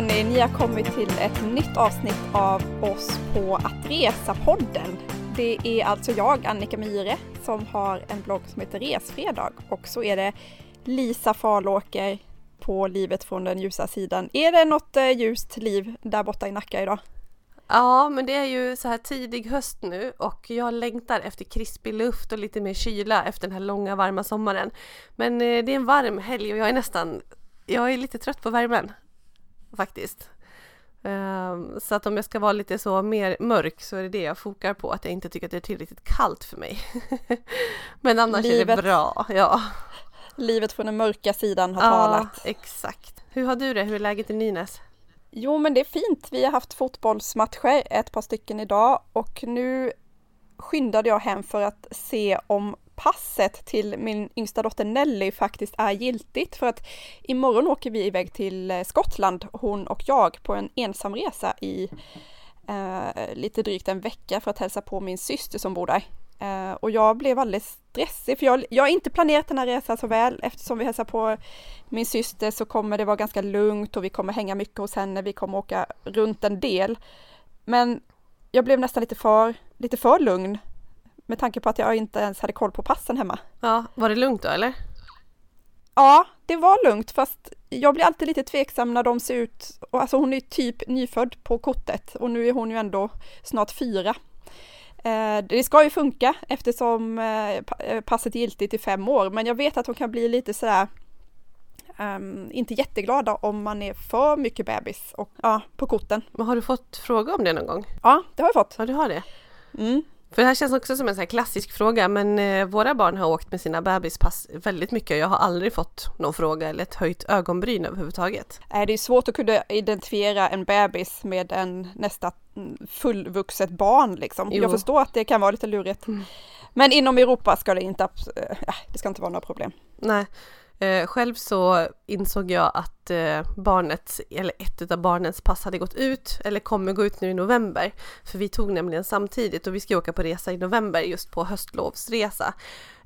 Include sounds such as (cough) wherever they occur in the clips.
Hörni, ni har kommit till ett nytt avsnitt av oss på Att Resa-podden. Det är alltså jag, Annika Myhre, som har en blogg som heter Resfredag och så är det Lisa Farlåker på Livet från den ljusa sidan. Är det något eh, ljust liv där borta i Nacka idag? Ja, men det är ju så här tidig höst nu och jag längtar efter krispig luft och lite mer kyla efter den här långa varma sommaren. Men eh, det är en varm helg och jag är nästan, jag är lite trött på värmen faktiskt. Um, så att om jag ska vara lite så mer mörk så är det det jag fokar på, att jag inte tycker att det är tillräckligt kallt för mig. (laughs) Men annars Livet. är det bra, ja. Livet från den mörka sidan har ja, talat. exakt. Hur har du det? Hur är läget i Nynäs? Jo, men det är fint. Vi har haft fotbollsmatcher, ett par stycken idag och nu skyndade jag hem för att se om passet till min yngsta dotter Nelly faktiskt är giltigt för att imorgon åker vi iväg till eh, Skottland, hon och jag, på en ensamresa i eh, lite drygt en vecka för att hälsa på min syster som bor där. Eh, och jag blev alldeles stressig för jag, jag har inte planerat den här resan så väl eftersom vi hälsar på min syster så kommer det vara ganska lugnt och vi kommer hänga mycket hos henne, vi kommer åka runt en del. Men jag blev nästan lite för, lite för lugn med tanke på att jag inte ens hade koll på passen hemma. Ja, var det lugnt då eller? Ja, det var lugnt fast jag blir alltid lite tveksam när de ser ut, alltså hon är typ nyfödd på kortet och nu är hon ju ändå snart fyra. Eh, det ska ju funka eftersom eh, eh, passet är giltigt i fem år, men jag vet att hon kan bli lite sådär Um, inte jätteglada om man är för mycket bebis och, ja, på korten. Men har du fått fråga om det någon gång? Ja, det har jag fått. Ja, du har det? Mm. För det här känns också som en sån klassisk fråga men eh, våra barn har åkt med sina bebispass väldigt mycket jag har aldrig fått någon fråga eller ett höjt ögonbryn överhuvudtaget. Det är svårt att kunna identifiera en bebis med en nästan fullvuxet barn liksom. Jo. Jag förstår att det kan vara lite lurigt. Mm. Men inom Europa ska det inte, äh, det ska inte vara några problem. Nej, Eh, själv så insåg jag att eh, barnet, eller ett av barnens pass hade gått ut, eller kommer gå ut nu i november. För vi tog nämligen samtidigt och vi ska åka på resa i november just på höstlovsresa.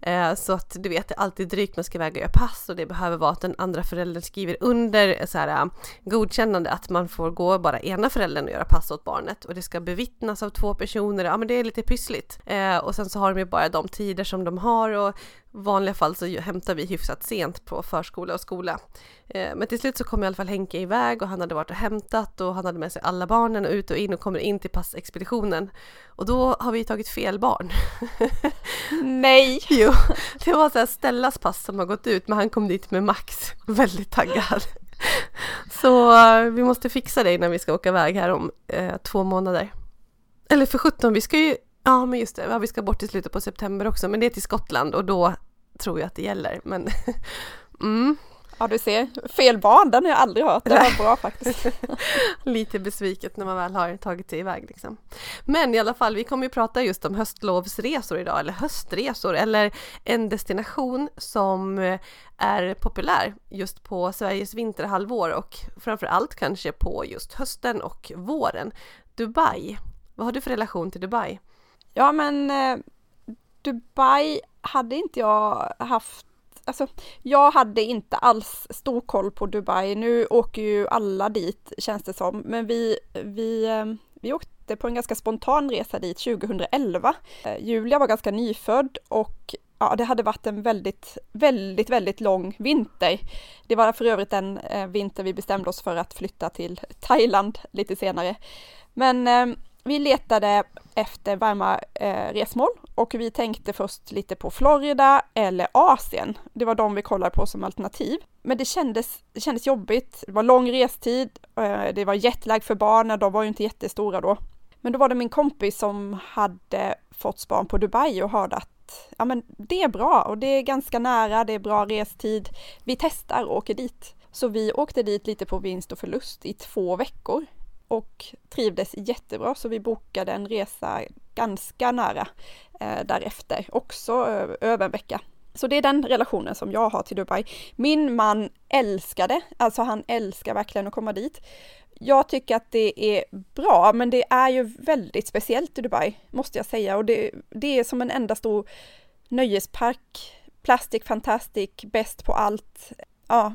Eh, så att du vet, det är alltid drygt man ska väga göra pass och det behöver vara att den andra föräldern skriver under så här, eh, godkännande att man får gå bara ena föräldern och göra pass åt barnet och det ska bevittnas av två personer. Ja, men det är lite pyssligt. Eh, och sen så har de ju bara de tider som de har och vanliga fall så hämtar vi hyfsat sent på förskola och skola. Eh, men till slut så kom i alla fall Henke iväg och han hade varit och hämtat och han hade med sig alla barnen ut och in och kommer in till passexpeditionen. Och då har vi tagit fel barn. (laughs) Nej! jo, det var så här Stellas pass som har gått ut men han kom dit med Max, (laughs) väldigt taggad. Så uh, vi måste fixa det innan vi ska åka iväg här om uh, två månader. Eller för sjutton, vi ska ju, ja men just det, ja, vi ska bort i slutet på september också men det är till Skottland och då tror jag att det gäller. Men (laughs) mm, Ja du ser, fel barn, den har jag aldrig hört. Det var (laughs) bra faktiskt. (laughs) Lite besviket när man väl har tagit sig iväg liksom. Men i alla fall, vi kommer ju prata just om höstlovsresor idag, eller höstresor, eller en destination som är populär just på Sveriges vinterhalvår och framför allt kanske på just hösten och våren. Dubai. Vad har du för relation till Dubai? Ja men eh, Dubai hade inte jag haft alltså, jag hade inte alls stor koll på Dubai. Nu åker ju alla dit känns det som, men vi, vi, eh, vi åkte på en ganska spontan resa dit 2011. Eh, Julia var ganska nyfödd och ja, det hade varit en väldigt, väldigt, väldigt lång vinter. Det var för övrigt den eh, vinter vi bestämde oss för att flytta till Thailand lite senare. Men eh, vi letade efter varma eh, resmål och vi tänkte först lite på Florida eller Asien. Det var de vi kollade på som alternativ. Men det kändes, det kändes jobbigt. Det var lång restid. Eh, det var jetlag för barnen. De var ju inte jättestora då. Men då var det min kompis som hade fått span på Dubai och hörde att ja, men det är bra och det är ganska nära. Det är bra restid. Vi testar och åker dit. Så vi åkte dit lite på vinst och förlust i två veckor och trivdes jättebra så vi bokade en resa ganska nära Eh, därefter, också eh, över en vecka. Så det är den relationen som jag har till Dubai. Min man älskade, alltså han älskar verkligen att komma dit. Jag tycker att det är bra, men det är ju väldigt speciellt i Dubai, måste jag säga. Och det, det är som en enda stor nöjespark. Plastic Fantastic, bäst på allt. Ja,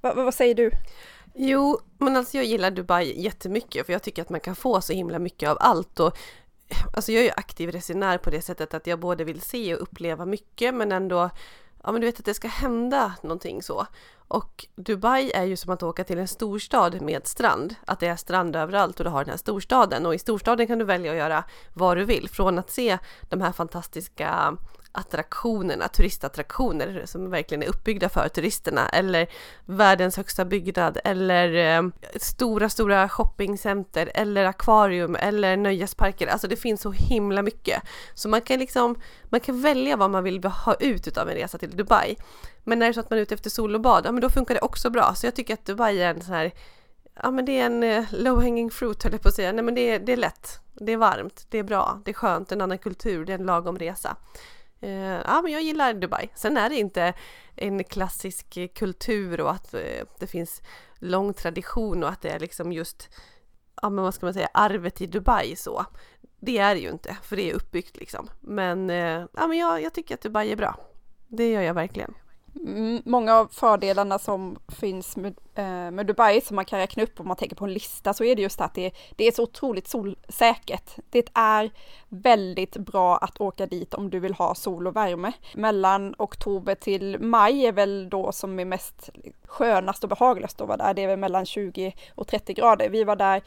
vad, vad säger du? Jo, men alltså jag gillar Dubai jättemycket för jag tycker att man kan få så himla mycket av allt och Alltså jag är ju aktiv resenär på det sättet att jag både vill se och uppleva mycket men ändå Ja men du vet att det ska hända någonting så. Och Dubai är ju som att åka till en storstad med strand. Att det är strand överallt och du har den här storstaden. Och i storstaden kan du välja att göra vad du vill. Från att se de här fantastiska attraktionerna, turistattraktioner som verkligen är uppbyggda för turisterna eller världens högsta byggnad eller eh, stora, stora shoppingcenter eller akvarium eller nöjesparker. Alltså det finns så himla mycket. Så man kan liksom, man kan välja vad man vill ha ut av en resa till Dubai. Men när det är så att man är ute efter sol och bad, ja men då funkar det också bra. Så jag tycker att Dubai är en sån här Ja men det är en eh, low hanging fruit höll jag på att säga. Nej men det är, det är lätt, det är varmt, det är bra, det är skönt, en annan kultur, det är en lagom resa. Eh, ja, men jag gillar Dubai. Sen är det inte en klassisk eh, kultur och att det finns lång tradition och att det är liksom just, ja men vad ska man säga, arvet i Dubai så. Det är det ju inte, för det är uppbyggt liksom. Men, ja, men jag, jag tycker att Dubai är bra. Det gör jag verkligen. Många av fördelarna som finns med, eh, med, Dubai som man kan räkna upp om man tänker på en lista så är det just att det, det är så otroligt solsäkert. Det är väldigt bra att åka dit om du vill ha sol och värme. Mellan oktober till maj är väl då som är mest skönast och behagligast att vara där. Det är väl mellan 20 och 30 grader. Vi var där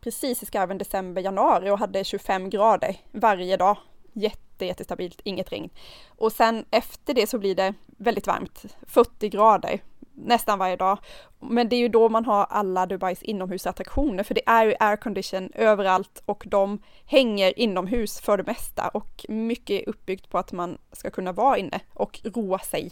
precis i skarven december, januari och hade 25 grader varje dag. Jätte jättestabilt, inget regn. Och sen efter det så blir det väldigt varmt, 40 grader nästan varje dag. Men det är ju då man har alla Dubais inomhusattraktioner, för det är ju aircondition överallt och de hänger inomhus för det mesta och mycket är uppbyggt på att man ska kunna vara inne och roa sig.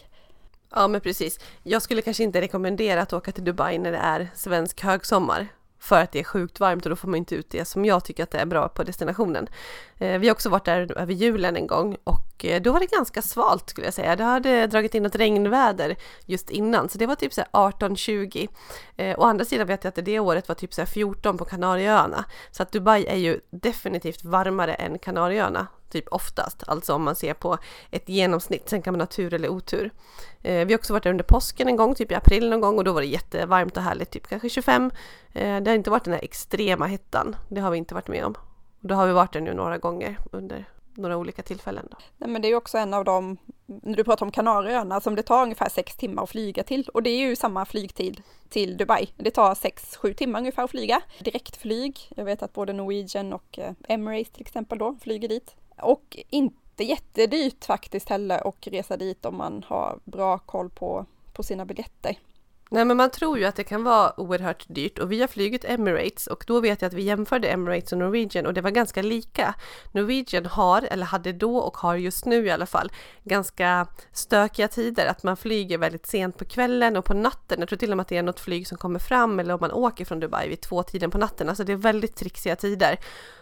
Ja men precis. Jag skulle kanske inte rekommendera att åka till Dubai när det är svensk högsommar för att det är sjukt varmt och då får man inte ut det som jag tycker att det är bra på destinationen. Eh, vi har också varit där över julen en gång och eh, då var det ganska svalt skulle jag säga. Det hade dragit in något regnväder just innan så det var typ 18-20. Eh, å andra sidan vet jag att det året var typ 14 på Kanarieöarna. Så att Dubai är ju definitivt varmare än Kanarieöarna typ oftast, alltså om man ser på ett genomsnitt. Sen kan man ha tur eller otur. Eh, vi har också varit där under påsken en gång, typ i april någon gång och då var det jättevarmt och härligt, typ kanske 25. Eh, det har inte varit den här extrema hettan, det har vi inte varit med om. Och då har vi varit där nu några gånger under några olika tillfällen. Då. Nej, men det är också en av de, när du pratar om Kanarieöarna, alltså som det tar ungefär sex timmar att flyga till. Och det är ju samma flygtid till Dubai. Det tar sex, sju timmar ungefär att flyga. Direktflyg, jag vet att både Norwegian och eh, Emirates till exempel då flyger dit. Och inte jättedyrt faktiskt heller att resa dit om man har bra koll på, på sina biljetter. Nej men man tror ju att det kan vara oerhört dyrt och vi har flugit Emirates och då vet jag att vi jämförde Emirates och Norwegian och det var ganska lika. Norwegian har, eller hade då och har just nu i alla fall, ganska stökiga tider. Att man flyger väldigt sent på kvällen och på natten. Jag tror till och med att det är något flyg som kommer fram eller om man åker från Dubai vid två tiden på natten. Alltså det är väldigt trixiga tider.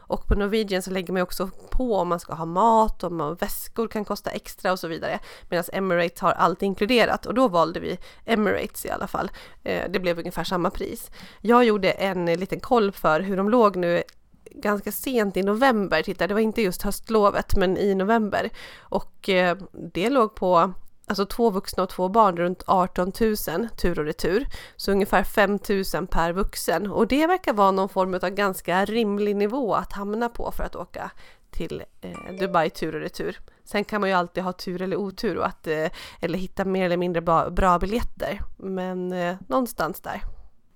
Och på Norwegian så lägger man också på om man ska ha mat, om man, väskor kan kosta extra och så vidare. Medan Emirates har allt inkluderat och då valde vi Emirates i alla fall. Eh, det blev ungefär samma pris. Jag gjorde en liten koll för hur de låg nu ganska sent i november, titta det var inte just höstlovet men i november och eh, det låg på alltså två vuxna och två barn runt 18 000 tur och retur. Så ungefär 5 000 per vuxen och det verkar vara någon form av ganska rimlig nivå att hamna på för att åka till eh, Dubai tur och retur. Sen kan man ju alltid ha tur eller otur och att, eh, eller hitta mer eller mindre bra, bra biljetter. Men eh, någonstans där.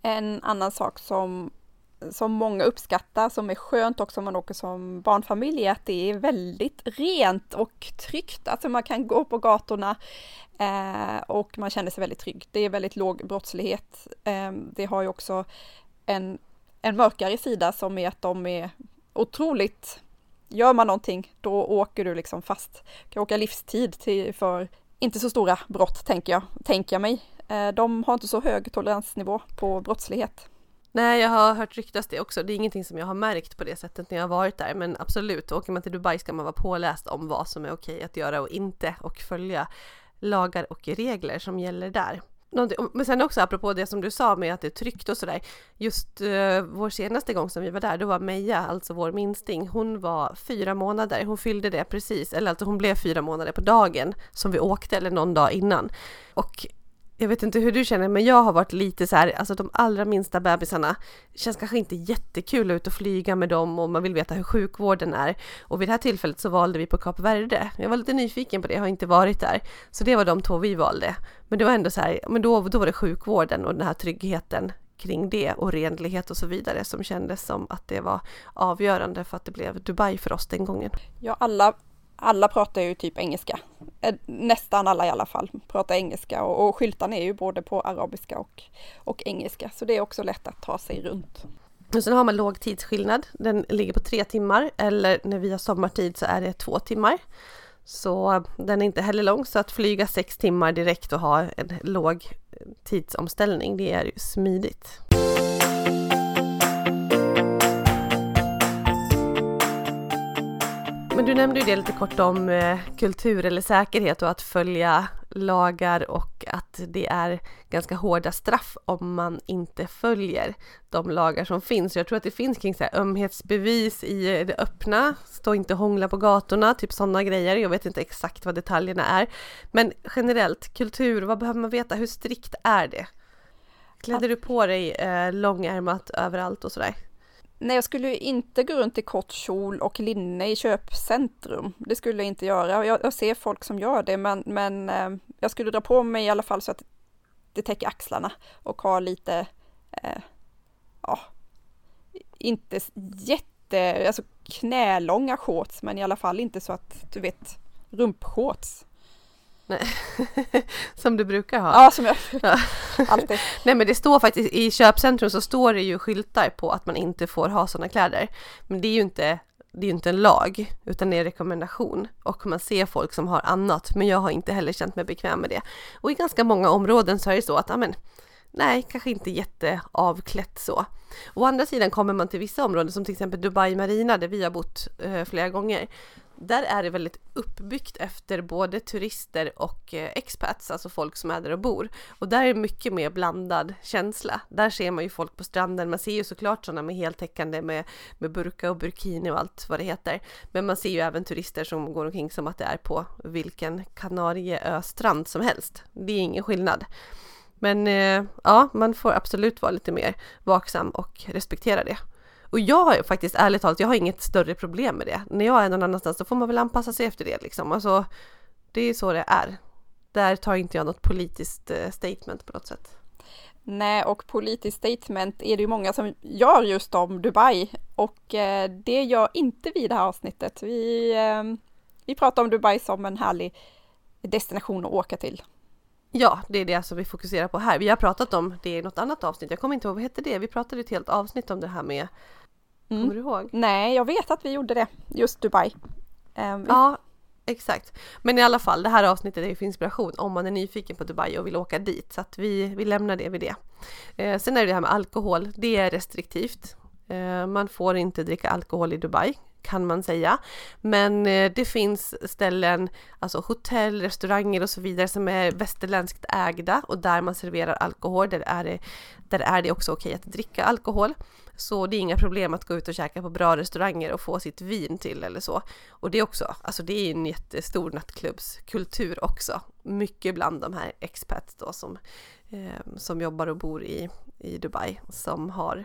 En annan sak som som många uppskattar, som är skönt också om man åker som barnfamilj, är att det är väldigt rent och tryggt. Alltså man kan gå på gatorna eh, och man känner sig väldigt trygg. Det är väldigt låg brottslighet. Eh, det har ju också en, en mörkare sida som är att de är otroligt Gör man någonting, då åker du liksom fast. Du kan åka livstid till, för inte så stora brott, tänker jag, tänker jag mig. Eh, de har inte så hög toleransnivå på brottslighet. Nej, jag har hört ryktas det också. Det är ingenting som jag har märkt på det sättet när jag har varit där, men absolut, åker man till Dubai ska man vara påläst om vad som är okej att göra och inte och följa lagar och regler som gäller där. Men sen också apropå det som du sa med att det är tryggt och sådär. Just uh, vår senaste gång som vi var där, då var Meja, alltså vår minsting, hon var fyra månader. Hon fyllde det precis, eller alltså hon blev fyra månader på dagen som vi åkte eller någon dag innan. Och jag vet inte hur du känner, men jag har varit lite så här, alltså de allra minsta bebisarna, känns kanske inte jättekul att ut och flyga med dem och man vill veta hur sjukvården är. Och vid det här tillfället så valde vi på Kap Verde. Jag var lite nyfiken på det, jag har inte varit där. Så det var de två vi valde. Men det var ändå så här, men då, då var det sjukvården och den här tryggheten kring det och renlighet och så vidare som kändes som att det var avgörande för att det blev Dubai för oss den gången. Ja, alla alla pratar ju typ engelska. Eh, nästan alla i alla fall pratar engelska och, och skyltarna är ju både på arabiska och, och engelska så det är också lätt att ta sig runt. Och sen har man låg tidsskillnad. Den ligger på tre timmar eller när vi har sommartid så är det två timmar. Så den är inte heller lång så att flyga sex timmar direkt och ha en låg tidsomställning det är ju smidigt. Men du nämnde ju det lite kort om eh, kultur eller säkerhet och att följa lagar och att det är ganska hårda straff om man inte följer de lagar som finns. Jag tror att det finns kring så här ömhetsbevis i det öppna, stå inte och hångla på gatorna, typ sådana grejer. Jag vet inte exakt vad detaljerna är. Men generellt, kultur, vad behöver man veta? Hur strikt är det? Klädde du på dig eh, långärmat överallt och sådär? Nej, jag skulle inte gå runt i kort kjol och linne i köpcentrum. Det skulle jag inte göra. Jag, jag ser folk som gör det, men, men eh, jag skulle dra på mig i alla fall så att det täcker axlarna och ha lite, eh, ja, inte jätte, alltså knälånga shorts, men i alla fall inte så att du vet rumpshorts. Nej. (laughs) som du brukar ha? Ja, som jag (laughs) ja. alltid. Nej men det står faktiskt, i köpcentrum så står det ju skyltar på att man inte får ha sådana kläder. Men det är ju inte, det är inte en lag, utan det är en rekommendation. Och man ser folk som har annat, men jag har inte heller känt mig bekväm med det. Och i ganska många områden så är det så att, amen, nej, kanske inte jätteavklätt så. Å andra sidan kommer man till vissa områden som till exempel Dubai Marina där vi har bott eh, flera gånger där är det väldigt uppbyggt efter både turister och eh, expats, alltså folk som är där och bor. Och där är det mycket mer blandad känsla. Där ser man ju folk på stranden, man ser ju såklart sådana med heltäckande med, med burka och burkini och allt vad det heter. Men man ser ju även turister som går omkring som att det är på vilken Kanarieöstrand som helst. Det är ingen skillnad. Men eh, ja, man får absolut vara lite mer vaksam och respektera det. Och jag har faktiskt ärligt talat, jag har inget större problem med det. När jag är någon annanstans så får man väl anpassa sig efter det liksom. Alltså, det är så det är. Där tar inte jag något politiskt eh, statement på något sätt. Nej, och politiskt statement är det ju många som gör just om Dubai och eh, det gör inte vi i det här avsnittet. Vi, eh, vi pratar om Dubai som en härlig destination att åka till. Ja, det är det som vi fokuserar på här. Vi har pratat om det i något annat avsnitt. Jag kommer inte ihåg, vad hette det? Vi pratade ett helt avsnitt om det här med Mm. Kommer du ihåg? Nej, jag vet att vi gjorde det, just Dubai. Um, ja, exakt. Men i alla fall, det här avsnittet är för inspiration om man är nyfiken på Dubai och vill åka dit. Så att vi, vi lämnar det vid det. Eh, sen är det det här med alkohol, det är restriktivt. Eh, man får inte dricka alkohol i Dubai kan man säga. Men eh, det finns ställen, alltså hotell, restauranger och så vidare som är västerländskt ägda och där man serverar alkohol, där är det, där är det också okej att dricka alkohol. Så det är inga problem att gå ut och käka på bra restauranger och få sitt vin till eller så. Och det är också, alltså det är en jättestor nattklubbskultur också. Mycket bland de här expats då som, eh, som jobbar och bor i, i Dubai som har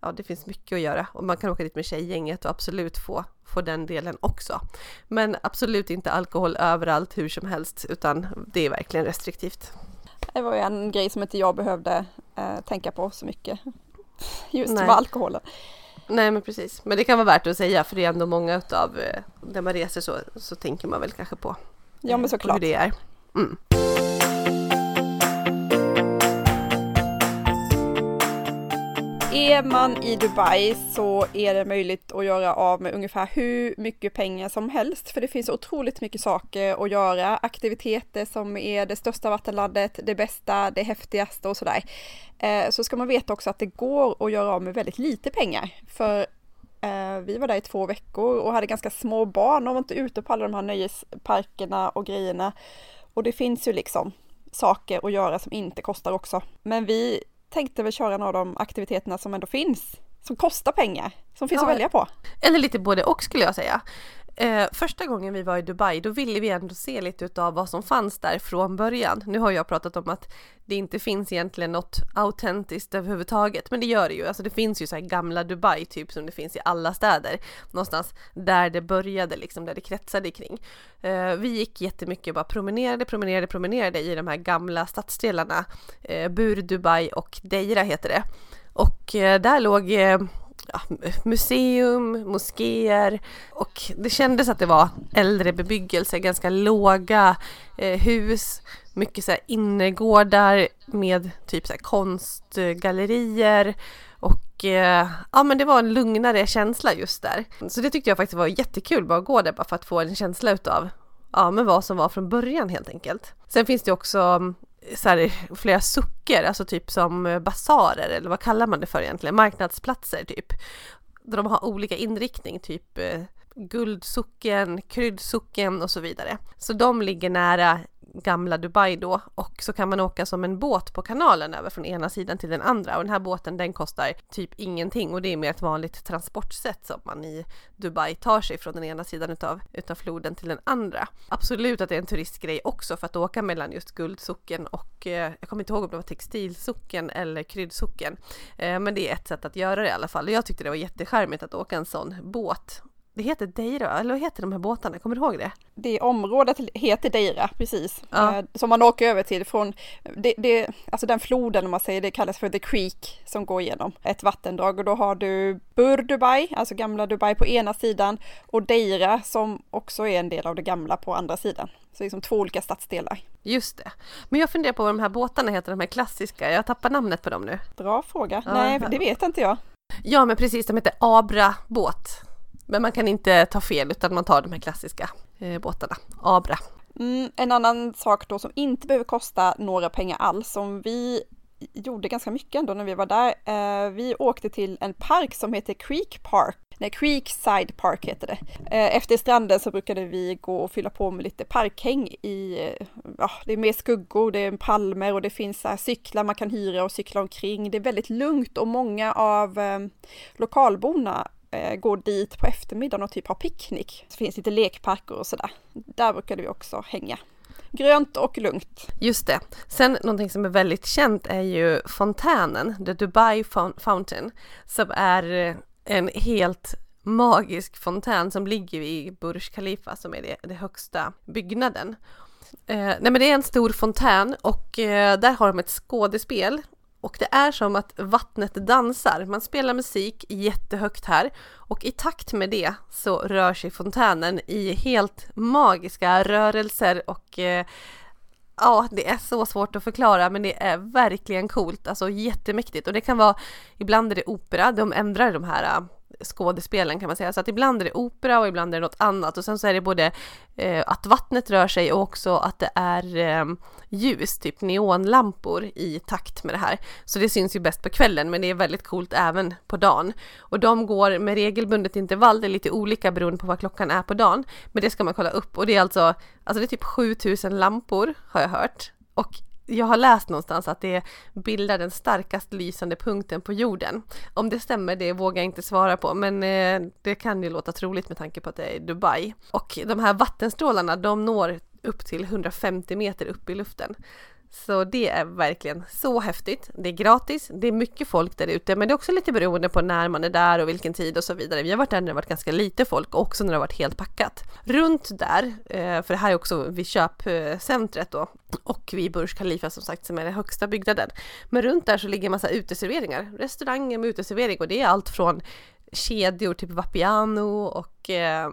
ja, det finns mycket att göra och man kan åka dit med tjejgänget och absolut få, få den delen också. Men absolut inte alkohol överallt hur som helst utan det är verkligen restriktivt. Det var ju en grej som inte jag behövde eh, tänka på så mycket (laughs) just Nej. med alkoholen. Nej men precis, men det kan vara värt att säga för det är ändå många utav, eh, när man reser så, så tänker man väl kanske på, ja, men såklart. hur det är. Mm. Är man i Dubai så är det möjligt att göra av med ungefär hur mycket pengar som helst, för det finns otroligt mycket saker att göra, aktiviteter som är det största vattenlandet, det bästa, det häftigaste och sådär. Eh, så ska man veta också att det går att göra av med väldigt lite pengar, för eh, vi var där i två veckor och hade ganska små barn och var inte ute på alla de här nöjesparkerna och grejerna. Och det finns ju liksom saker att göra som inte kostar också. Men vi tänkte väl köra några av de aktiviteterna som ändå finns, som kostar pengar, som finns ja, att välja på. Eller lite både och skulle jag säga. Eh, första gången vi var i Dubai, då ville vi ändå se lite utav vad som fanns där från början. Nu har jag pratat om att det inte finns egentligen något autentiskt överhuvudtaget, men det gör det ju. Alltså det finns ju så här gamla Dubai typ som det finns i alla städer. Någonstans där det började liksom, där det kretsade kring. Eh, vi gick jättemycket, bara promenerade, promenerade, promenerade i de här gamla stadsdelarna. Eh, Bur Dubai och Deira heter det. Och eh, där låg eh, ja, museum, moskéer och det kändes att det var äldre bebyggelse, ganska låga eh, hus, mycket så här innergårdar med typ så här konstgallerier och eh, ja men det var en lugnare känsla just där. Så det tyckte jag faktiskt var jättekul bara att gå där bara för att få en känsla utav ja men vad som var från början helt enkelt. Sen finns det också mm, så här, flera socker, alltså typ som eh, basarer eller vad kallar man det för egentligen? Marknadsplatser typ. Där de har olika inriktning, typ eh, guldsocken, kryddsocken och så vidare. Så de ligger nära gamla Dubai då och så kan man åka som en båt på kanalen över från ena sidan till den andra. Och den här båten den kostar typ ingenting och det är mer ett vanligt transportsätt som man i Dubai tar sig från den ena sidan utav, utav floden till den andra. Absolut att det är en turistgrej också för att åka mellan just guldsocken och eh, jag kommer inte ihåg om det var textilsocken eller kryddsocken. Eh, men det är ett sätt att göra det i alla fall. Och jag tyckte det var jättecharmigt att åka en sån båt det heter Deira, eller vad heter de här båtarna? Kommer du ihåg det? Det området heter Deira, precis. Ja. Eh, som man åker över till från, det, det, alltså den floden om man säger, det kallas för The Creek som går igenom ett vattendrag och då har du Bur Dubai, alltså gamla Dubai på ena sidan och Deira som också är en del av det gamla på andra sidan. Så det är som två olika stadsdelar. Just det. Men jag funderar på vad de här båtarna heter, de här klassiska. Jag tappar namnet på dem nu. Bra fråga. Ja. Nej, det vet inte jag. Ja, men precis. De heter Abra båt. Men man kan inte ta fel utan man tar de här klassiska eh, båtarna, Abra. Mm, en annan sak då som inte behöver kosta några pengar alls, som vi gjorde ganska mycket ändå när vi var där. Eh, vi åkte till en park som heter Creek Park. Nej, Creekside Park heter det. Eh, efter stranden så brukade vi gå och fylla på med lite parkhäng i, eh, ja, det är mer skuggor, det är palmer och det finns här, cyklar man kan hyra och cykla omkring. Det är väldigt lugnt och många av eh, lokalborna eh, går dit på eftermiddagen och typ har picknick. Det finns lite lekparker och sådär. Där brukade vi också hänga. Grönt och lugnt. Just det. Sen någonting som är väldigt känt är ju fontänen, The Dubai Fountain, som är eh, en helt magisk fontän som ligger i Burj Khalifa som är det, det högsta byggnaden. Eh, nej men det är en stor fontän och eh, där har de ett skådespel och det är som att vattnet dansar. Man spelar musik jättehögt här. Och i takt med det så rör sig fontänen i helt magiska rörelser. Och eh, Ja, det är så svårt att förklara men det är verkligen coolt, alltså jättemäktigt. Och det kan vara ibland är det opera, de ändrar de här skådespelen kan man säga. Så att ibland är det opera och ibland är det något annat och sen så är det både eh, att vattnet rör sig och också att det är eh, ljus, typ neonlampor i takt med det här. Så det syns ju bäst på kvällen men det är väldigt coolt även på dagen. Och de går med regelbundet intervall, det är lite olika beroende på vad klockan är på dagen. Men det ska man kolla upp och det är alltså, alltså det är typ 7000 lampor har jag hört. Och jag har läst någonstans att det bildar den starkast lysande punkten på jorden. Om det stämmer, det vågar jag inte svara på, men eh, det kan ju låta troligt med tanke på att det är Dubai. Och de här vattenstrålarna, de når upp till 150 meter upp i luften. Så det är verkligen så häftigt. Det är gratis, det är mycket folk där ute, men det är också lite beroende på när man är där och vilken tid och så vidare. Vi har varit där när det varit ganska lite folk och också när det har varit helt packat. Runt där, eh, för det här är också vid köpcentret då och vid Burj Khalifa som sagt som är den högsta byggnaden. Men runt där så ligger en massa uteserveringar, restauranger med uteservering och det är allt från kedjor, typ Vapiano och eh,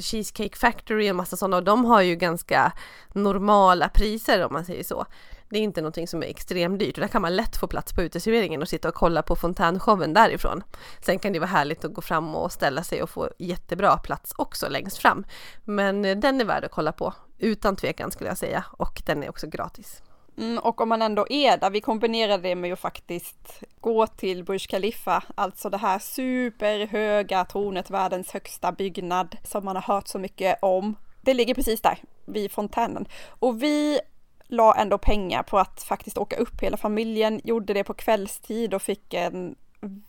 Cheesecake Factory och massa sådana och de har ju ganska normala priser om man säger så. Det är inte någonting som är extremt dyrt och där kan man lätt få plats på uteserveringen och sitta och kolla på fontänshowen därifrån. Sen kan det vara härligt att gå fram och ställa sig och få jättebra plats också längst fram. Men eh, den är värd att kolla på utan tvekan skulle jag säga och den är också gratis. Mm, och om man ändå är där, vi kombinerar det med att faktiskt gå till Burj Khalifa, alltså det här superhöga tornet, världens högsta byggnad som man har hört så mycket om. Det ligger precis där, vid fontänen. Och vi la ändå pengar på att faktiskt åka upp. Hela familjen gjorde det på kvällstid och fick en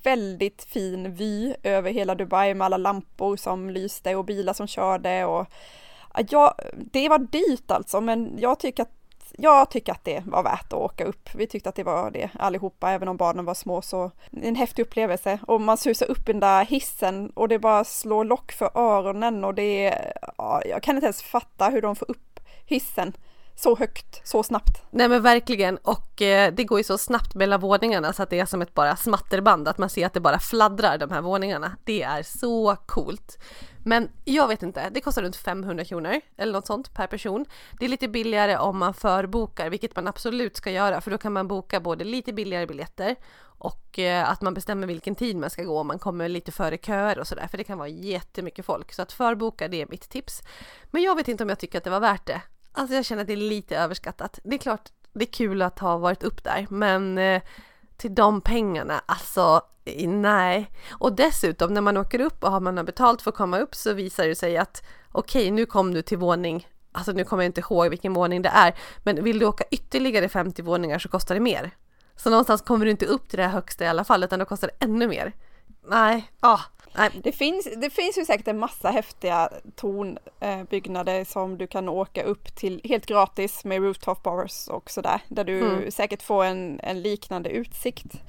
väldigt fin vy över hela Dubai med alla lampor som lyste och bilar som körde och ja, det var dyrt alltså, men jag tycker att jag tycker att det var värt att åka upp. Vi tyckte att det var det allihopa, även om barnen var små så en häftig upplevelse. Och man susar upp den där hissen och det bara slår lock för öronen och det är, ja, jag kan inte ens fatta hur de får upp hissen så högt, så snabbt. Nej men verkligen och eh, det går ju så snabbt mellan våningarna så att det är som ett bara smatterband, att man ser att det bara fladdrar de här våningarna. Det är så coolt. Men jag vet inte, det kostar runt 500 kronor eller något sånt per person. Det är lite billigare om man förbokar, vilket man absolut ska göra, för då kan man boka både lite billigare biljetter och eh, att man bestämmer vilken tid man ska gå om man kommer lite före köer och sådär, för det kan vara jättemycket folk. Så att förboka, det är mitt tips. Men jag vet inte om jag tycker att det var värt det. Alltså jag känner att det är lite överskattat. Det är klart, det är kul att ha varit upp där, men eh, till de pengarna, alltså nej. Och dessutom när man åker upp och har man betalt för att komma upp så visar det sig att okej, okay, nu kom du till våning, alltså nu kommer jag inte ihåg vilken våning det är, men vill du åka ytterligare 50 våningar så kostar det mer. Så någonstans kommer du inte upp till det högsta i alla fall, utan då kostar det ännu mer. Nej, ah, det finns, det finns ju säkert en massa häftiga tornbyggnader som du kan åka upp till helt gratis med rooftop bars och sådär, där du mm. säkert får en, en liknande utsikt.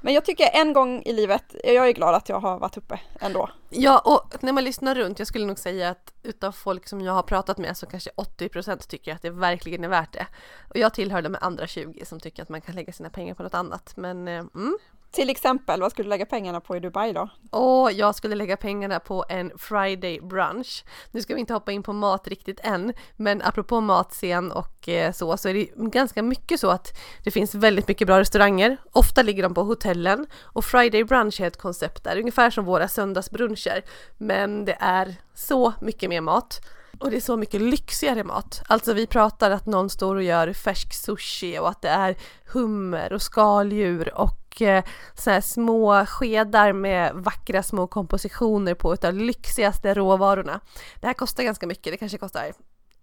Men jag tycker en gång i livet, jag är glad att jag har varit uppe ändå. Ja, och när man lyssnar runt, jag skulle nog säga att utav folk som jag har pratat med så kanske 80% tycker att det verkligen är värt det. Och jag tillhör de andra 20 som tycker att man kan lägga sina pengar på något annat. Men eh, mm, till exempel, vad skulle du lägga pengarna på i Dubai då? Åh, jag skulle lägga pengarna på en Friday brunch. Nu ska vi inte hoppa in på mat riktigt än, men apropå matscen och eh, så, så är det ganska mycket så att det finns väldigt mycket bra restauranger. Ofta ligger de på hotellen och Friday brunch är ett koncept där, ungefär som våra söndagsbruncher. Men det är så mycket mer mat. Och det är så mycket lyxigare mat. Alltså vi pratar att någon står och gör färsk sushi och att det är hummer och skaldjur och eh, så här små skedar med vackra små kompositioner på utav lyxigaste råvarorna. Det här kostar ganska mycket, det kanske kostar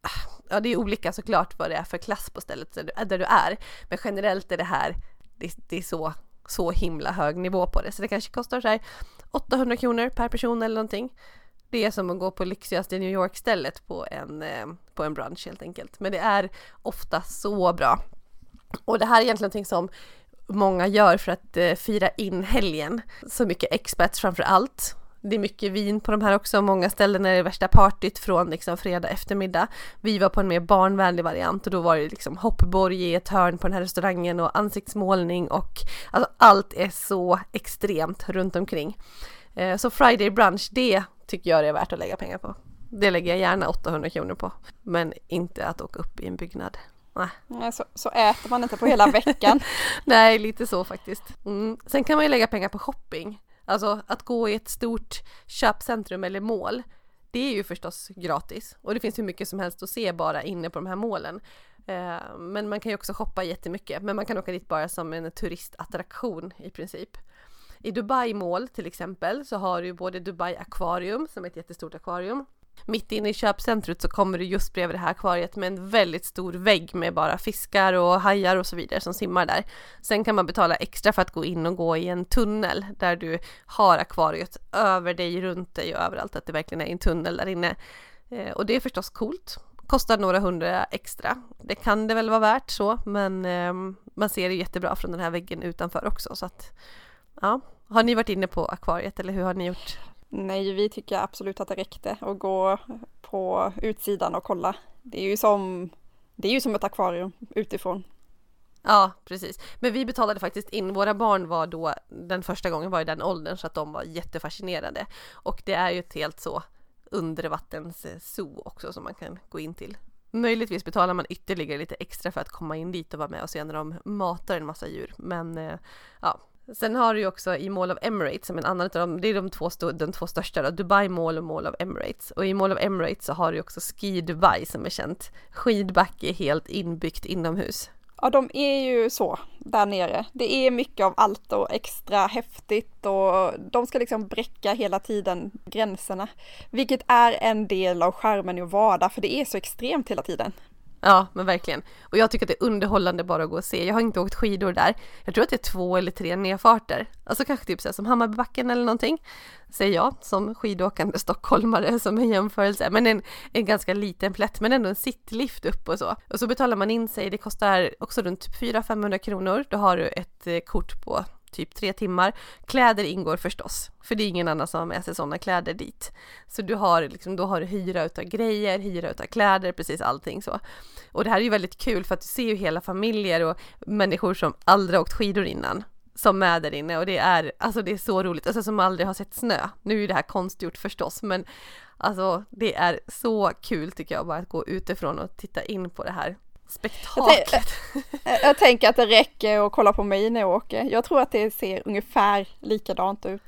ah, Ja, det är olika såklart vad det är för klass på stället där du är, men generellt är det här, det, det är så, så himla hög nivå på det, så det kanske kostar så här 800 kronor per person eller någonting. Det är som att gå på lyxigaste New York-stället på en, eh, på en brunch helt enkelt. Men det är ofta så bra. Och det här är egentligen någonting som många gör för att eh, fira in helgen. Så mycket expats framför allt. Det är mycket vin på de här också, många ställen är det värsta partyt från liksom fredag eftermiddag. Vi var på en mer barnvänlig variant och då var det liksom hoppborg i ett hörn på den här restaurangen och ansiktsmålning och alltså allt är så extremt runt omkring. Eh, så Friday brunch, det tycker jag det är värt att lägga pengar på. Det lägger jag gärna 800 kronor på, men inte att åka upp i en byggnad. Nej. Så, så äter man inte på hela veckan. (laughs) Nej, lite så faktiskt. Mm. Sen kan man ju lägga pengar på shopping. Alltså att gå i ett stort köpcentrum eller mål. Det är ju förstås gratis och det finns hur mycket som helst att se bara inne på de här målen. Eh, men man kan ju också shoppa jättemycket, men man kan åka dit bara som en turistattraktion i princip. I Dubai Mall till exempel så har du både Dubai Aquarium som är ett jättestort akvarium. Mitt inne i köpcentret så kommer du just bredvid det här akvariet med en väldigt stor vägg med bara fiskar och hajar och så vidare som simmar där. Sen kan man betala extra för att gå in och gå i en tunnel där du har akvariet över dig, runt dig och överallt, att det verkligen är en tunnel där inne. Eh, och det är förstås coolt. Kostar några hundra extra. Det kan det väl vara värt så, men eh, man ser det jättebra från den här väggen utanför också så att Ja, har ni varit inne på akvariet eller hur har ni gjort? Nej, vi tycker absolut att det räckte att gå på utsidan och kolla. Det är ju som, det är ju som ett akvarium utifrån. Ja, precis. Men vi betalade faktiskt in, våra barn var då, den första gången var i den åldern så att de var jättefascinerade. Och det är ju ett helt så undervattens zoo också som man kan gå in till. Möjligtvis betalar man ytterligare lite extra för att komma in dit och vara med och se när de matar en massa djur. Men eh, ja, Sen har du ju också i Mall of Emirates som en annan av dem, det är de två, de två största då, Dubai Mall och Mall of Emirates. Och i Mall of Emirates så har du också Ski Dubai som är känt. Skidbacke helt inbyggt inomhus. Ja, de är ju så där nere. Det är mycket av allt och extra häftigt och de ska liksom bräcka hela tiden gränserna. Vilket är en del av skärmen i att vara där, för det är så extremt hela tiden. Ja, men verkligen. Och jag tycker att det är underhållande bara att gå och se. Jag har inte åkt skidor där. Jag tror att det är två eller tre nedfarter. Alltså kanske typ så som Hammarbybacken eller någonting. Säger jag som skidåkande stockholmare som en jämförelse. Men en, en ganska liten plätt men ändå en sittlift upp och så. Och så betalar man in sig. Det kostar också runt 400-500 kronor. Då har du ett eh, kort på typ tre timmar. Kläder ingår förstås, för det är ingen annan som har med sig sådana kläder dit. Så du har liksom, då har du hyra utav grejer, hyra utav kläder, precis allting så. Och det här är ju väldigt kul för att du ser ju hela familjer och människor som aldrig åkt skidor innan som är där inne och det är, alltså det är så roligt, alltså som aldrig har sett snö. Nu är det här konstgjort förstås, men alltså det är så kul tycker jag bara att gå utifrån och titta in på det här spektaklet. Jag, jag, tänker att det räcker att kolla på mig när jag åker. Jag tror att det ser ungefär likadant ut.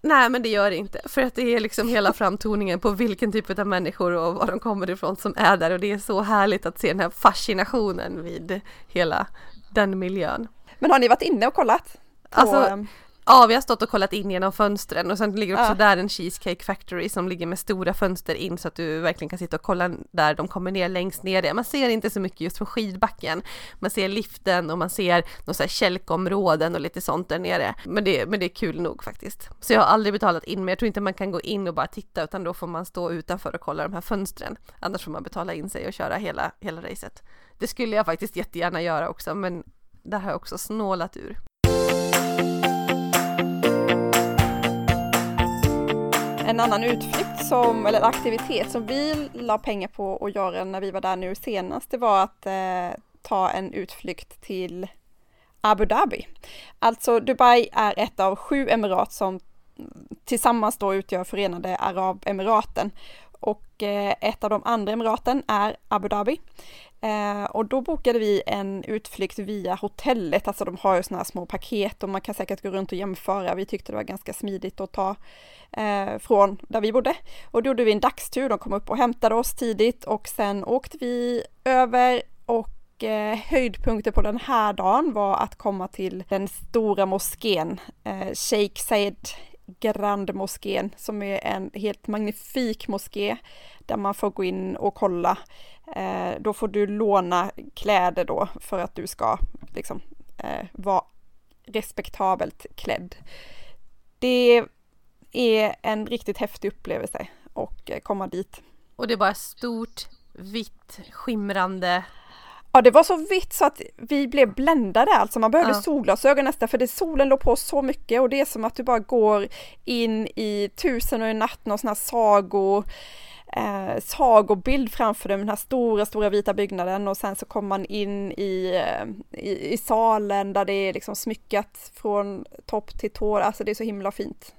Nej men det gör det inte, för att det är liksom hela framtoningen på vilken typ av människor och var de kommer ifrån som är där och det är så härligt att se den här fascinationen vid hela den miljön. Men har ni varit inne och kollat? På, alltså, ehm, Ja, vi har stått och kollat in genom fönstren och sen ligger också ja. där en Cheesecake Factory som ligger med stora fönster in så att du verkligen kan sitta och kolla där de kommer ner längst ner. Man ser inte så mycket just från skidbacken. Man ser liften och man ser några så här kälkområden och lite sånt där nere. Men det, men det är kul nog faktiskt. Så jag har aldrig betalat in, men jag tror inte man kan gå in och bara titta utan då får man stå utanför och kolla de här fönstren. Annars får man betala in sig och köra hela, hela racet. Det skulle jag faktiskt jättegärna göra också, men där har jag också snålat ur. En annan utflykt som, eller aktivitet som vi la pengar på att göra när vi var där nu senast, det var att eh, ta en utflykt till Abu Dhabi. Alltså Dubai är ett av sju emirat som tillsammans då utgör Förenade Arabemiraten och eh, ett av de andra emiraten är Abu Dhabi. Eh, och då bokade vi en utflykt via hotellet, alltså de har ju sådana här små paket och man kan säkert gå runt och jämföra. Vi tyckte det var ganska smidigt att ta eh, från där vi bodde. Och då gjorde vi en dagstur, de kom upp och hämtade oss tidigt och sen åkte vi över och eh, höjdpunkter på den här dagen var att komma till den stora moskén, eh, Sheikh Zayed Grand moskén som är en helt magnifik moské där man får gå in och kolla. Eh, då får du låna kläder då för att du ska liksom eh, vara respektabelt klädd. Det är en riktigt häftig upplevelse och eh, komma dit. Och det är bara stort, vitt, skimrande. Ja, det var så vitt så att vi blev bländade alltså. Man behövde ja. solglasögon nästan för det, solen låg på så mycket och det är som att du bara går in i tusen och en natt, någon sån här sago eh, sagobild framför dig, den här stora, stora vita byggnaden och sen så kommer man in i, eh, i, i salen där det är liksom smyckat från topp till tå, alltså det är så himla fint.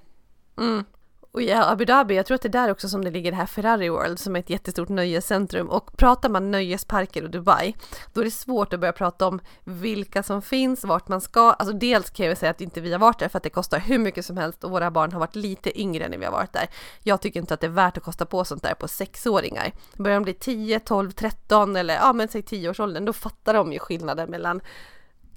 Mm. Och i Abu Dhabi, jag tror att det är där också som det ligger det här Ferrari World som är ett jättestort nöjescentrum. Och pratar man nöjesparker och Dubai, då är det svårt att börja prata om vilka som finns, vart man ska. Alltså dels kan jag säga att inte vi har varit där för att det kostar hur mycket som helst och våra barn har varit lite yngre när vi har varit där. Jag tycker inte att det är värt att kosta på sånt där på sexåringar. Börjar de bli 10, 12, 13 eller ja men säg 10-årsåldern, då fattar de ju skillnaden mellan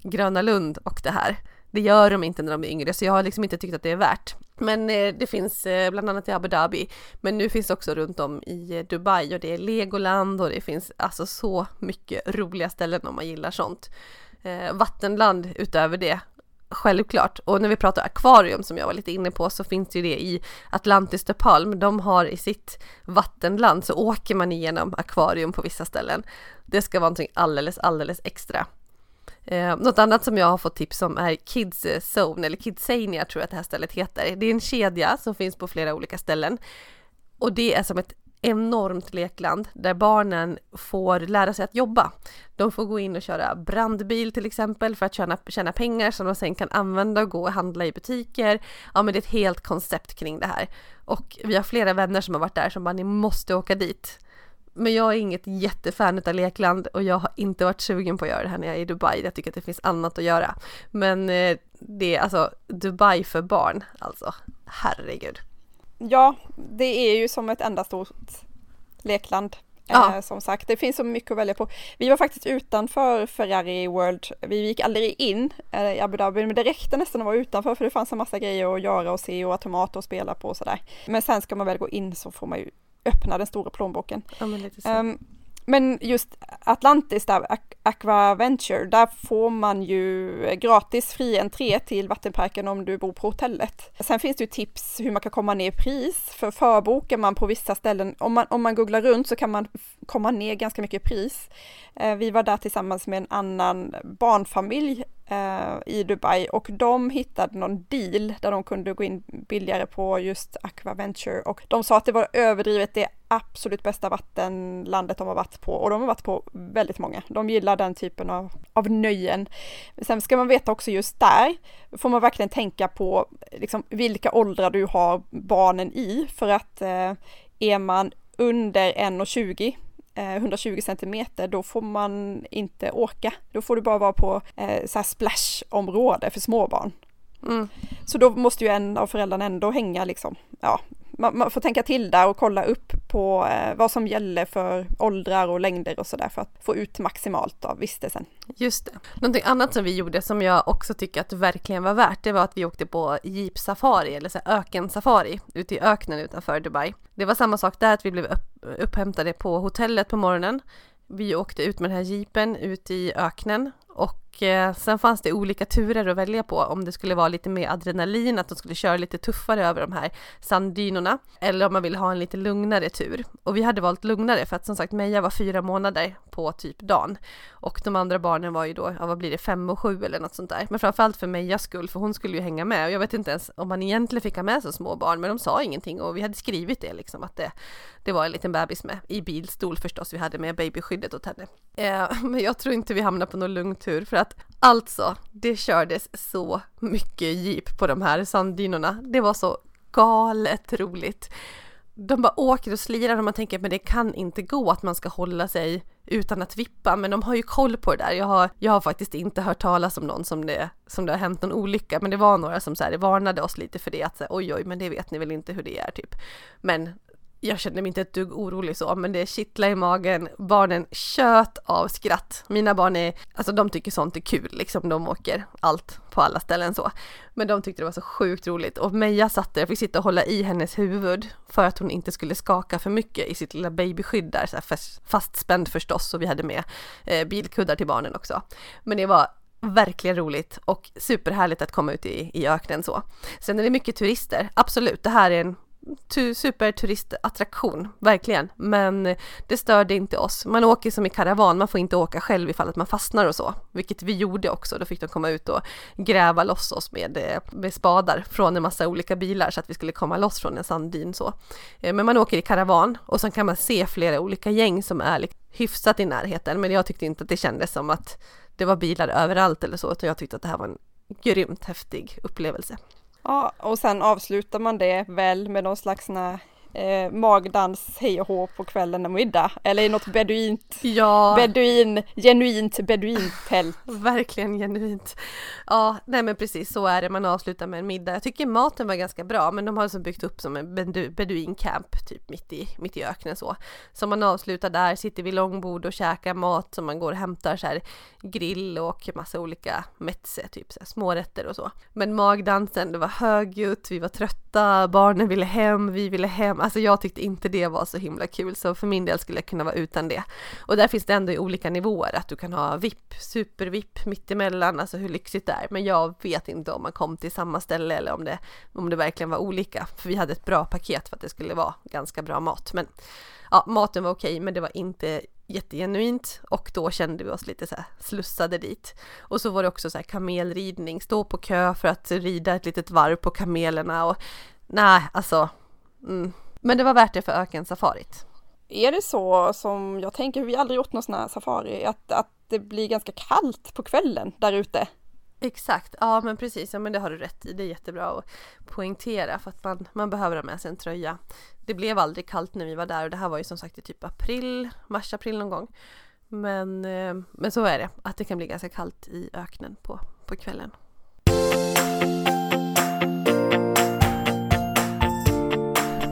Gröna Lund och det här. Det gör de inte när de är yngre, så jag har liksom inte tyckt att det är värt. Men eh, det finns eh, bland annat i Abu Dhabi, men nu finns det också runt om i eh, Dubai och det är Legoland och det finns alltså så mycket roliga ställen om man gillar sånt. Vattenland utöver det, självklart. Och när vi pratar akvarium som jag var lite inne på så finns ju det i Atlantis de Palm. De har i sitt vattenland så åker man igenom akvarium på vissa ställen. Det ska vara någonting alldeles, alldeles extra. Eh, något annat som jag har fått tips om är Kids Zone, eller Kidsania tror jag att det här stället heter. Det är en kedja som finns på flera olika ställen. Och det är som ett enormt lekland där barnen får lära sig att jobba. De får gå in och köra brandbil till exempel för att tjäna, tjäna pengar som de sen kan använda och gå och handla i butiker. Ja men det är ett helt koncept kring det här. Och vi har flera vänner som har varit där som bara ni måste åka dit. Men jag är inget jättefan av lekland och jag har inte varit sugen på att göra det här när jag är i Dubai. Jag tycker att det finns annat att göra. Men eh, det är alltså Dubai för barn, alltså herregud. Ja, det är ju som ett enda stort lekland. Ja. Eh, som sagt, det finns så mycket att välja på. Vi var faktiskt utanför Ferrari World. Vi gick aldrig in eh, i Abu Dhabi, men det räckte nästan att vara utanför för det fanns en massa grejer att göra och se och automater att spela på och sådär. Men sen ska man väl gå in så får man ju öppna den stora plånboken. Ja, men, um, Men just Atlantis där, Aquaventure, där får man ju gratis fri entré till vattenparken om du bor på hotellet. Sen finns det ju tips hur man kan komma ner i pris, för förbokar man på vissa ställen, om man, om man googlar runt så kan man komma ner ganska mycket i pris. Eh, vi var där tillsammans med en annan barnfamilj eh, i Dubai och de hittade någon deal där de kunde gå in billigare på just Aquaventure och de sa att det var överdrivet det absolut bästa vattenlandet de har varit på och de har varit på väldigt många. De gillar den typen av, av nöjen. Sen ska man veta också just där får man verkligen tänka på liksom, vilka åldrar du har barnen i för att eh, är man under 1,20 120 centimeter, då får man inte åka. Då får du bara vara på eh, så här splash-område för småbarn. Mm. Så då måste ju en av föräldrarna ändå hänga liksom, ja, man, man, får tänka till där och kolla upp på eh, vad som gäller för åldrar och längder och sådär för att få ut maximalt av vistelsen. Just det. Någonting annat som vi gjorde som jag också tycker att det verkligen var värt, det var att vi åkte på jeepsafari eller så ökensafari ute i öknen utanför Dubai. Det var samma sak där att vi blev upp, upphämtade på hotellet på morgonen. Vi åkte ut med den här jeepen ut i öknen och eh, sen fanns det olika turer att välja på om det skulle vara lite mer adrenalin, att de skulle köra lite tuffare över de här sanddynorna eller om man vill ha en lite lugnare tur. Och vi hade valt lugnare för att som sagt Meja var fyra månader på typ dagen och de andra barnen var ju då, ja, vad blir det, fem och sju eller något sånt där. Men framförallt för Mejas skull, för hon skulle ju hänga med och jag vet inte ens om man egentligen fick ha med så små barn, men de sa ingenting och vi hade skrivit det liksom att det, det var en liten bebis med i bilstol förstås. Vi hade med babyskyddet åt henne. Eh, (laughs) men jag tror inte vi hamnar på någon lugn tur för att alltså, det kördes så mycket jeep på de här sanddynorna. Det var så galet roligt. De bara åker och slirar och man tänker men det kan inte gå att man ska hålla sig utan att vippa, men de har ju koll på det där. Jag har, jag har faktiskt inte hört talas om någon som det, som det har hänt någon olycka, men det var några som så här, varnade oss lite för det, att så här, oj oj, men det vet ni väl inte hur det är typ. Men jag kände mig inte ett dugg orolig så, men det kittlade i magen. Barnen tjöt av skratt. Mina barn är, alltså de tycker sånt är kul, liksom de åker allt på alla ställen så. Men de tyckte det var så sjukt roligt och Meja satt där, jag fick sitta och hålla i hennes huvud för att hon inte skulle skaka för mycket i sitt lilla babyskydd där, så här fastspänd förstås och vi hade med eh, bilkuddar till barnen också. Men det var verkligen roligt och superhärligt att komma ut i, i öknen så. Sen är det mycket turister, absolut, det här är en superturistattraktion, verkligen. Men det störde inte oss. Man åker som i karavan, man får inte åka själv ifall att man fastnar och så. Vilket vi gjorde också, då fick de komma ut och gräva loss oss med, eh, med spadar från en massa olika bilar så att vi skulle komma loss från en sanddyn så. Eh, men man åker i karavan och sen kan man se flera olika gäng som är hyfsat i närheten. Men jag tyckte inte att det kändes som att det var bilar överallt eller så, utan jag tyckte att det här var en grymt häftig upplevelse. Ja, och sen avslutar man det väl med någon slags eh, magdans hej och hå på kvällen och middag. Eller i något beduint, ja. beduin, genuint beduintält. (laughs) Verkligen genuint. Ja, nej men precis så är det, man avslutar med en middag. Jag tycker maten var ganska bra, men de har alltså byggt upp som en bedu, beduincamp typ mitt i, mitt i öknen så. Så man avslutar där, sitter vid långbord och käkar mat som man går och hämtar så här grill och massa olika metse, typ så här smårätter och så. Men magdansen, det var högljutt, vi var trötta, barnen ville hem, vi ville hem alltså jag tyckte inte det var så himla kul så för min del skulle jag kunna vara utan det. Och där finns det ändå i olika nivåer att du kan ha VIP, super-VIP mittemellan, alltså hur lyxigt det är. Men jag vet inte om man kom till samma ställe eller om det, om det verkligen var olika. För vi hade ett bra paket för att det skulle vara ganska bra mat. Men ja, maten var okej, men det var inte jättegenuint och då kände vi oss lite så här slussade dit. Och så var det också så här kamelridning, stå på kö för att rida ett litet varv på kamelerna och nej, alltså mm, men det var värt det för ökensafarit. Är det så som jag tänker, vi har aldrig gjort någon sån här safari, att, att det blir ganska kallt på kvällen där ute? Exakt, ja men precis, ja men det har du rätt i. Det är jättebra att poängtera för att man, man behöver ha med sig en tröja. Det blev aldrig kallt när vi var där och det här var ju som sagt i typ april, mars-april någon gång. Men, eh, men så är det, att det kan bli ganska kallt i öknen på, på kvällen.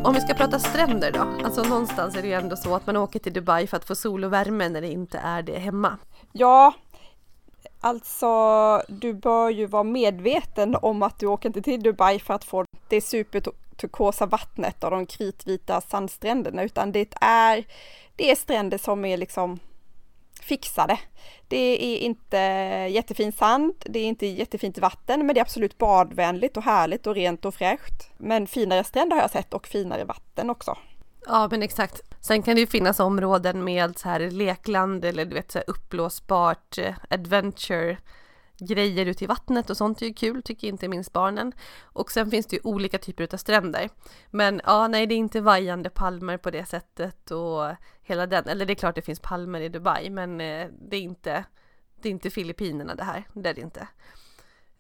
Om vi ska prata stränder då, alltså någonstans är det ju ändå så att man åker till Dubai för att få sol och värme när det inte är det hemma. Ja, alltså du bör ju vara medveten om att du åker inte till Dubai för att få det superturkosa vattnet och de kritvita sandstränderna utan det är, det är stränder som är liksom fixa Det Det är inte jättefin sand, det är inte jättefint vatten, men det är absolut badvänligt och härligt och rent och fräscht. Men finare stränder har jag sett och finare vatten också. Ja men exakt. Sen kan det ju finnas områden med så här lekland eller du vet så här uppblåsbart eh, adventure grejer ute i vattnet och sånt är ju kul, tycker inte minst barnen. Och sen finns det ju olika typer av stränder. Men ja, nej, det är inte vajande palmer på det sättet och hela den, eller det är klart det finns palmer i Dubai, men eh, det är inte, det är inte Filippinerna det här, det är det inte.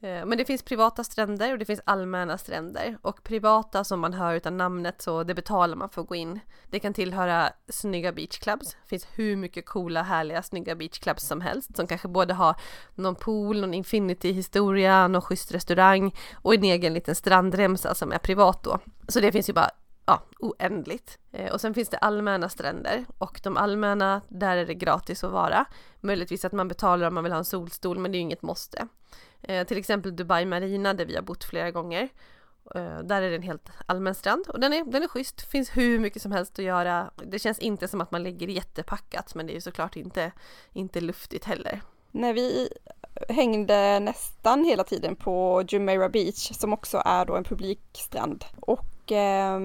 Eh, men det finns privata stränder och det finns allmänna stränder och privata som man hör utan namnet så det betalar man för att gå in. Det kan tillhöra snygga beachclubs. Det finns hur mycket coola, härliga, snygga beachclubs som helst som kanske både har någon pool, någon infinity historia, någon schysst restaurang och en egen liten strandremsa som är privat då. Så det finns ju bara ja, oändligt. Eh, och sen finns det allmänna stränder och de allmänna, där är det gratis att vara. Möjligtvis att man betalar om man vill ha en solstol, men det är ju inget måste. Eh, till exempel Dubai Marina där vi har bott flera gånger. Eh, där är det en helt allmän strand och den är, den är schysst. finns hur mycket som helst att göra. Det känns inte som att man ligger jättepackat men det är ju såklart inte, inte luftigt heller. När vi hängde nästan hela tiden på Jumeirah Beach som också är då en publikstrand. Och eh,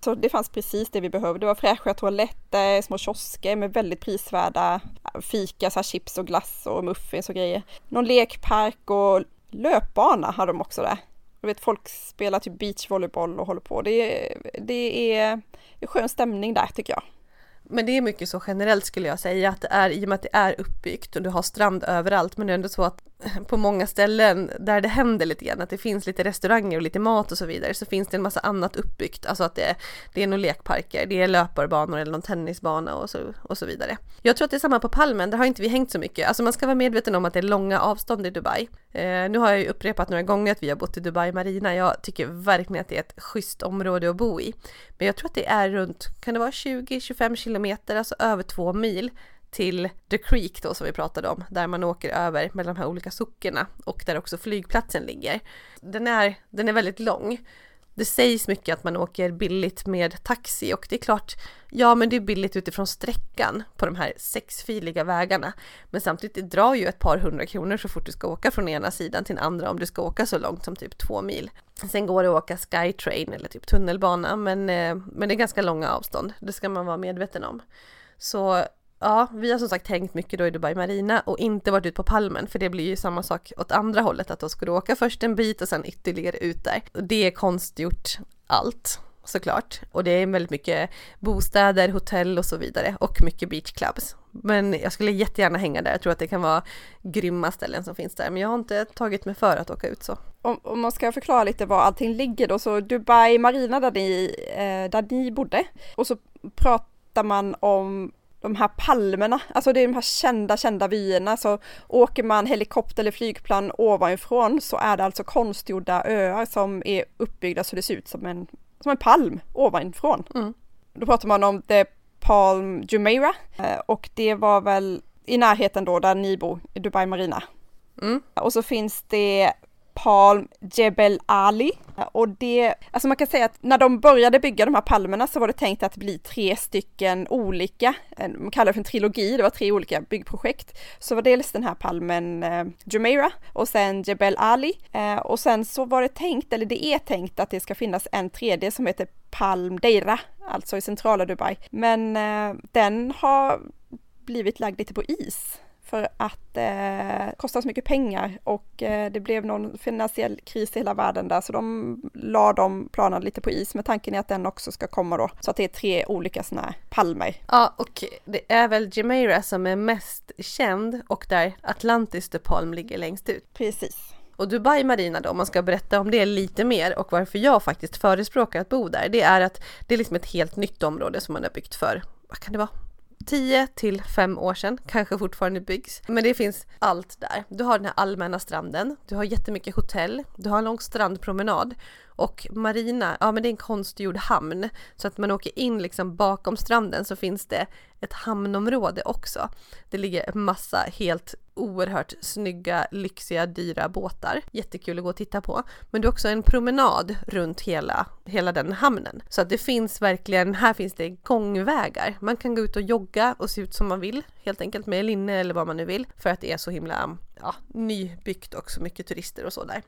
så det fanns precis det vi behövde. Det var fräscha toaletter, små kiosker med väldigt prisvärda fika, så här chips och glass och muffins och grejer. Någon lekpark och löpbana hade de också där. Jag vet folk spelar typ beachvolleyboll och håller på. Det det är skön stämning där tycker jag. Men det är mycket så generellt skulle jag säga att det är i och med att det är uppbyggt och du har strand överallt men det är ändå så att (laughs) på många ställen där det händer lite grann, att det finns lite restauranger och lite mat och så vidare, så finns det en massa annat uppbyggt. Alltså att det, det är några lekparker, det är löparbanor eller någon tennisbana och så, och så vidare. Jag tror att det är samma på Palmen, där har inte vi hängt så mycket. Alltså man ska vara medveten om att det är långa avstånd i Dubai. Eh, nu har jag ju upprepat några gånger att vi har bott i Dubai Marina. Jag tycker verkligen att det är ett schysst område att bo i. Men jag tror att det är runt, kan det vara 20-25 kilometer, alltså över två mil till The Creek då som vi pratade om, där man åker över mellan de här olika sockerna och där också flygplatsen ligger. Den är, den är väldigt lång. Det sägs mycket att man åker billigt med taxi och det är klart, ja men det är billigt utifrån sträckan på de här sexfiliga vägarna. Men samtidigt, det drar ju ett par hundra kronor så fort du ska åka från ena sidan till den andra om du ska åka så långt som typ två mil. Sen går det att åka Skytrain eller typ tunnelbana men, eh, men det är ganska långa avstånd, det ska man vara medveten om. Så Ja, vi har som sagt hängt mycket då i Dubai Marina och inte varit ut på Palmen för det blir ju samma sak åt andra hållet att då ska du åka först en bit och sen ytterligare ut där. Och det är konstgjort allt såklart och det är väldigt mycket bostäder, hotell och så vidare och mycket beachclubs. Men jag skulle jättegärna hänga där, jag tror att det kan vara grymma ställen som finns där men jag har inte tagit mig för att åka ut så. Om, om man ska förklara lite var allting ligger då så Dubai Marina där ni, eh, där ni bodde och så pratar man om de här palmerna, alltså det är de här kända, kända vyerna, så åker man helikopter eller flygplan ovanifrån så är det alltså konstgjorda öar som är uppbyggda så det ser ut som en, som en palm ovanifrån. Mm. Då pratar man om The Palm Jumeirah eh, och det var väl i närheten då där ni bor, i Dubai Marina. Mm. Och så finns det Palm Jebel Ali. Och det, alltså man kan säga att när de började bygga de här palmerna så var det tänkt att bli tre stycken olika, man kallar det för en trilogi, det var tre olika byggprojekt. Så var dels den här palmen eh, Jumeirah och sen Jebel Ali eh, och sen så var det tänkt, eller det är tänkt att det ska finnas en tredje som heter Palm Deira, alltså i centrala Dubai. Men eh, den har blivit lagd lite på is för att eh, kostar så mycket pengar och eh, det blev någon finansiell kris i hela världen där så de la de planerna lite på is med tanken att den också ska komma då så att det är tre olika sådana här palmer. Ja och det är väl Jumeirah som är mest känd och där Atlantis de Palm ligger längst ut. Precis. Och Dubai Marina då, om man ska berätta om det lite mer och varför jag faktiskt förespråkar att bo där, det är att det är liksom ett helt nytt område som man har byggt för, vad kan det vara, 10 till 5 år sedan, kanske fortfarande byggs. Men det finns allt där. Du har den här allmänna stranden, du har jättemycket hotell, du har en lång strandpromenad och Marina, ja men det är en konstgjord hamn. Så att man åker in liksom bakom stranden så finns det ett hamnområde också. Det ligger en massa helt oerhört snygga, lyxiga, dyra båtar. Jättekul att gå och titta på. Men det är också en promenad runt hela, hela den hamnen. Så att det finns verkligen, här finns det gångvägar. Man kan gå ut och jogga och se ut som man vill, helt enkelt med linne eller vad man nu vill. För att det är så himla ja, nybyggt och så mycket turister och så där.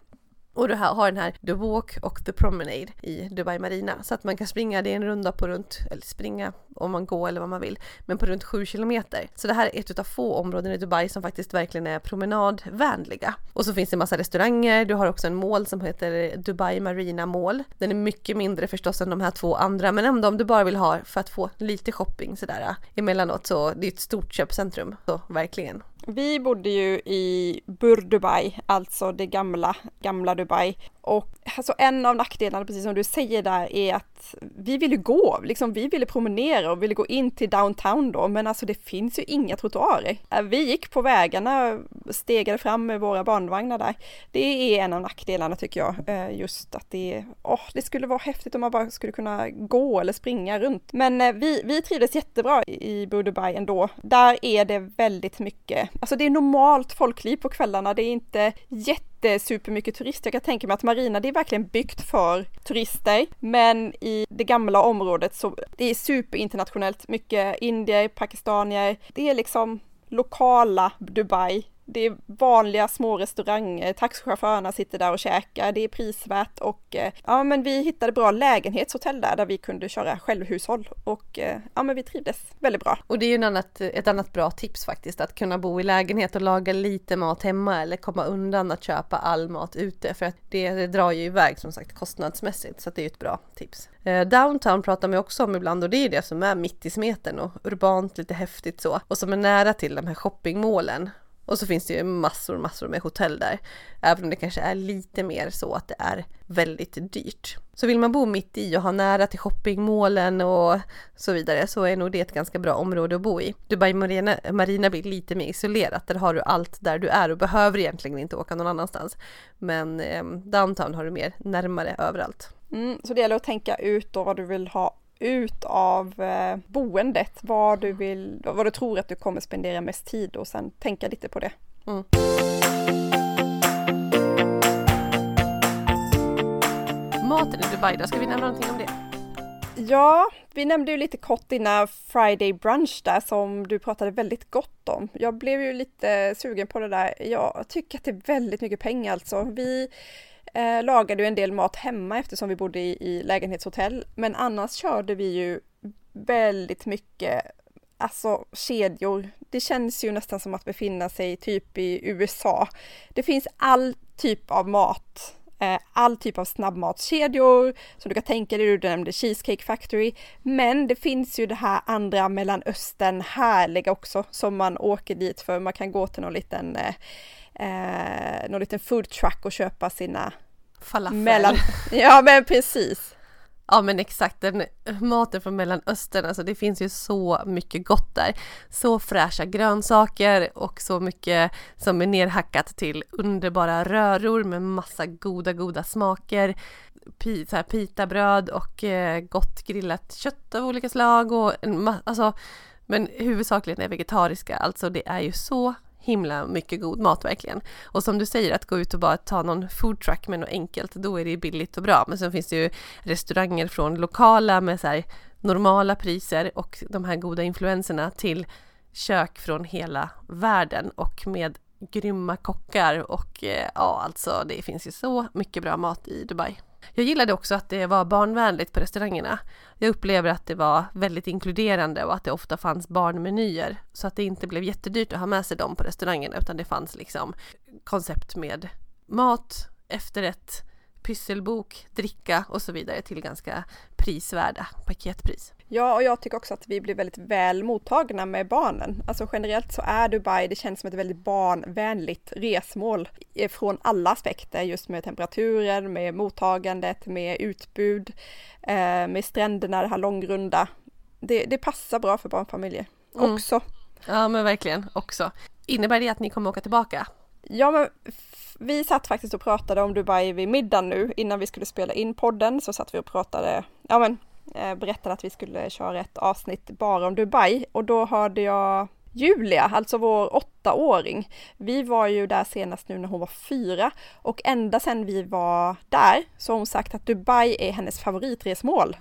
Och du har den här The Walk och The Promenade i Dubai Marina så att man kan springa, det är en runda på runt, eller springa om man går eller vad man vill, men på runt 7 kilometer. Så det här är ett av få områden i Dubai som faktiskt verkligen är promenadvänliga. Och så finns det en massa restauranger, du har också en mål som heter Dubai Marina Mall. Den är mycket mindre förstås än de här två andra, men ändå om du bara vill ha för att få lite shopping sådär äh, emellanåt så det är ett stort köpcentrum, så verkligen. Vi bodde ju i Bur Dubai, alltså det gamla, gamla Dubai. Och alltså en av nackdelarna, precis som du säger där, är att vi ville gå, liksom vi ville promenera och ville gå in till downtown då, men alltså det finns ju inga trottoarer. Äh, vi gick på vägarna, stegade fram med våra barnvagnar där. Det är en av nackdelarna tycker jag, eh, just att det, åh, det skulle vara häftigt om man bara skulle kunna gå eller springa runt. Men eh, vi, vi trivdes jättebra i Bur Dubai ändå. Där är det väldigt mycket, alltså det är normalt folkliv på kvällarna, det är inte jättesupermycket turister. Jag kan tänka mig att Marina, det är verkligen byggt för turister, men i det gamla området så det är superinternationellt. Mycket indier, pakistanier. Det är liksom lokala Dubai det är vanliga små restauranger, taxichaufförerna sitter där och käkar, det är prisvärt och eh, ja men vi hittade bra lägenhetshotell där, där vi kunde köra självhushåll och eh, ja men vi trivdes väldigt bra. Och det är ju annat, ett annat bra tips faktiskt, att kunna bo i lägenhet och laga lite mat hemma eller komma undan att köpa all mat ute för att det, det drar ju iväg som sagt kostnadsmässigt så det är ju ett bra tips. Eh, downtown pratar man också om ibland och det är det som är mitt i smeten och urbant, lite häftigt så och som är nära till de här shoppingmålen och så finns det ju massor, massor med hotell där. Även om det kanske är lite mer så att det är väldigt dyrt. Så vill man bo mitt i och ha nära till shoppingmålen och så vidare så är nog det ett ganska bra område att bo i. Dubai Marina, Marina blir lite mer isolerat. Där har du allt där du är och behöver egentligen inte åka någon annanstans. Men eh, downtown har du mer närmare överallt. Mm, så det gäller att tänka ut då vad du vill ha ut av eh, boendet, vad du vill, vad du tror att du kommer spendera mest tid och sen tänka lite på det. Mm. Maten i Dubai då, ska vi nämna någonting om det? Ja, vi nämnde ju lite kort innan Friday brunch där som du pratade väldigt gott om. Jag blev ju lite sugen på det där. Jag tycker att det är väldigt mycket pengar alltså. Vi eh, lagade ju en del mat hemma eftersom vi bodde i, i lägenhetshotell. Men annars körde vi ju väldigt mycket alltså kedjor. Det känns ju nästan som att befinna sig typ i USA. Det finns all typ av mat, eh, all typ av snabbmatskedjor som du kan tänka dig, du nämnde Cheesecake Factory. Men det finns ju det här andra Mellanöstern härliga också som man åker dit för. Man kan gå till någon liten eh, eh, någon liten food truck och köpa sina Falafel. Mellan... (laughs) Ja men precis. Ja men exakt, den maten från Mellanöstern, alltså det finns ju så mycket gott där. Så fräscha grönsaker och så mycket som är nerhackat till underbara röror med massa goda, goda smaker. Pita, pitabröd och eh, gott grillat kött av olika slag och en alltså, men huvudsakligen är vegetariska, alltså det är ju så himla mycket god mat verkligen. Och som du säger, att gå ut och bara ta någon foodtruck med något enkelt, då är det billigt och bra. Men sen finns det ju restauranger från lokala med så här normala priser och de här goda influenserna till kök från hela världen och med grymma kockar och eh, ja, alltså det finns ju så mycket bra mat i Dubai. Jag gillade också att det var barnvänligt på restaurangerna. Jag upplever att det var väldigt inkluderande och att det ofta fanns barnmenyer så att det inte blev jättedyrt att ha med sig dem på restaurangerna utan det fanns liksom koncept med mat, efterrätt, pysselbok, dricka och så vidare till ganska prisvärda paketpris. Ja, och jag tycker också att vi blir väldigt väl mottagna med barnen. Alltså generellt så är Dubai, det känns som ett väldigt barnvänligt resmål från alla aspekter, just med temperaturen, med mottagandet, med utbud, eh, med stränderna, det här långrunda. Det, det passar bra för barnfamiljer mm. också. Ja, men verkligen också. Innebär det att ni kommer åka tillbaka? Ja, men vi satt faktiskt och pratade om Dubai vid middagen nu innan vi skulle spela in podden så satt vi och pratade, ja men eh, Eh, berättade att vi skulle köra ett avsnitt bara om Dubai och då hörde jag Julia, alltså vår åttaåring. Vi var ju där senast nu när hon var fyra och ända sedan vi var där så har hon sagt att Dubai är hennes favoritresmål.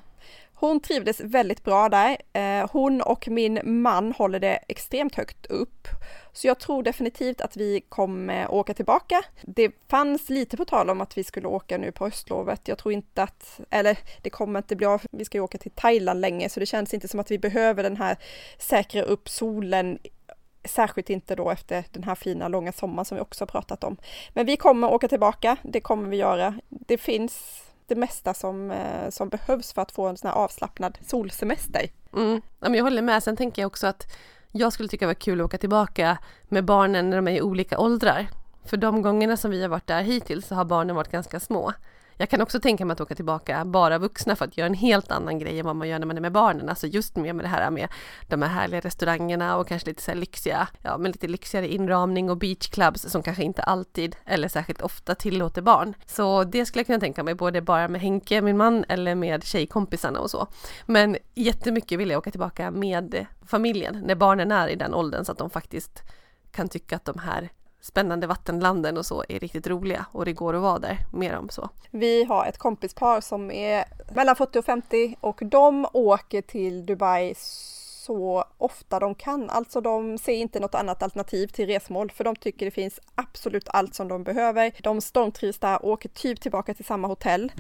Hon trivdes väldigt bra där. Eh, hon och min man håller det extremt högt upp. Så jag tror definitivt att vi kommer åka tillbaka. Det fanns lite på tal om att vi skulle åka nu på höstlovet. Jag tror inte att, eller det kommer inte bli av. Vi ska ju åka till Thailand länge så det känns inte som att vi behöver den här säkra upp solen Särskilt inte då efter den här fina långa sommaren som vi också pratat om. Men vi kommer åka tillbaka, det kommer vi göra. Det finns det mesta som, eh, som behövs för att få en sån här avslappnad solsemester. Mm. jag håller med, sen tänker jag också att jag skulle tycka det var kul att åka tillbaka med barnen när de är i olika åldrar. För de gångerna som vi har varit där hittills så har barnen varit ganska små. Jag kan också tänka mig att åka tillbaka bara vuxna för att göra en helt annan grej än vad man gör när man är med barnen. Alltså just med, med det här med de här härliga restaurangerna och kanske lite så här lyxiga, ja men lite lyxigare inramning och beachclubs som kanske inte alltid eller särskilt ofta tillåter barn. Så det skulle jag kunna tänka mig både bara med Henke, min man, eller med tjejkompisarna och så. Men jättemycket vill jag åka tillbaka med familjen när barnen är i den åldern så att de faktiskt kan tycka att de här spännande vattenlanden och så är riktigt roliga och det går att vara där mer om så. Vi har ett kompispar som är mellan 40 och 50 och de åker till Dubai så ofta de kan. Alltså de ser inte något annat alternativ till resmål för de tycker det finns absolut allt som de behöver. De stormtrivs där och åker typ tillbaka till samma hotell.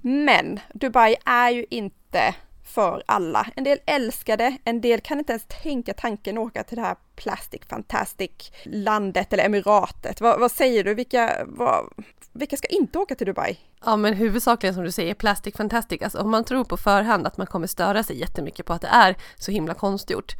Men Dubai är ju inte för alla. En del älskar det, en del kan inte ens tänka tanken att åka till det här Plastic Fantastic landet eller emiratet. Vad, vad säger du? Vilka, vad, vilka ska inte åka till Dubai? Ja men huvudsakligen som du säger, Plastic Fantastic, alltså om man tror på förhand att man kommer störa sig jättemycket på att det är så himla konstgjort,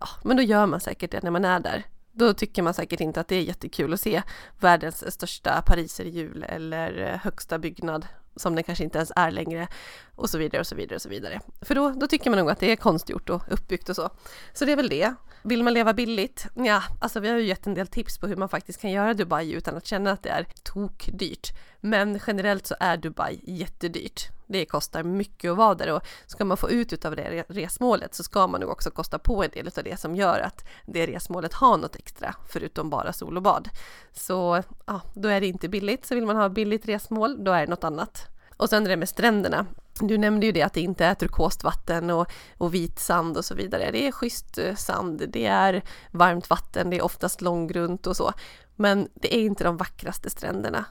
ja men då gör man säkert det när man är där. Då tycker man säkert inte att det är jättekul att se världens största pariserhjul eller högsta byggnad som den kanske inte ens är längre och så vidare och så vidare och så vidare. För då, då tycker man nog att det är konstgjort och uppbyggt och så. Så det är väl det. Vill man leva billigt? Ja, alltså vi har ju gett en del tips på hur man faktiskt kan göra Dubai utan att känna att det är tokdyrt. Men generellt så är Dubai jättedyrt. Det kostar mycket att vara där och ska man få ut av det resmålet så ska man nog också kosta på en del av det som gör att det resmålet har något extra förutom bara sol och bad. Så ja, då är det inte billigt. Så vill man ha billigt resmål, då är det något annat. Och sen det med stränderna. Du nämnde ju det att det inte är turkost vatten och, och vit sand och så vidare. Det är schysst eh, sand, det är varmt vatten, det är oftast långgrunt och så. Men det är inte de vackraste stränderna.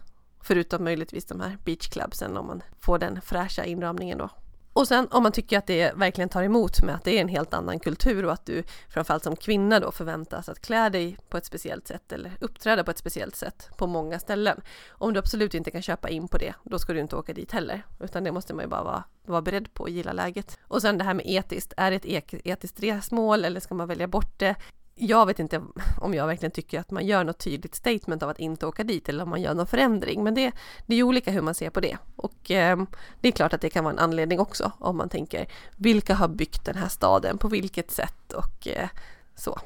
Förutom möjligtvis de här beachclubsen om man får den fräscha inramningen då. Och sen om man tycker att det verkligen tar emot med att det är en helt annan kultur och att du framförallt som kvinna då förväntas att klä dig på ett speciellt sätt eller uppträda på ett speciellt sätt på många ställen. Om du absolut inte kan köpa in på det, då ska du inte åka dit heller. Utan det måste man ju bara vara, vara beredd på och gilla läget. Och sen det här med etiskt, är det ett etiskt resmål eller ska man välja bort det? Jag vet inte om jag verkligen tycker att man gör något tydligt statement av att inte åka dit eller om man gör någon förändring. Men det, det är olika hur man ser på det. Och eh, det är klart att det kan vara en anledning också om man tänker vilka har byggt den här staden, på vilket sätt och eh, så.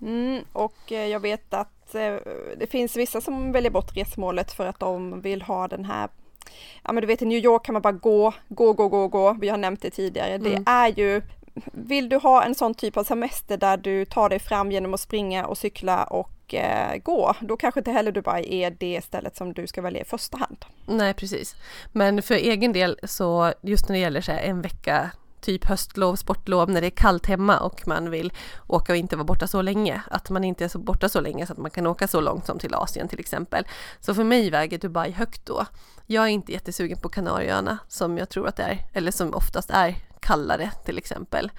Mm, och eh, jag vet att eh, det finns vissa som väljer bort resmålet för att de vill ha den här Ja men du vet i New York kan man bara gå, gå, gå, gå, gå. Vi har nämnt det tidigare. Mm. Det är ju vill du ha en sån typ av semester där du tar dig fram genom att springa och cykla och eh, gå, då kanske inte heller Dubai är det stället som du ska välja i första hand. Nej, precis. Men för egen del så just när det gäller så här en vecka typ höstlov, sportlov, när det är kallt hemma och man vill åka och inte vara borta så länge. Att man inte är så borta så länge så att man kan åka så långt som till Asien till exempel. Så för mig väger Dubai högt då. Jag är inte jättesugen på Kanarieöarna som jag tror att det är, eller som oftast är kallare till exempel.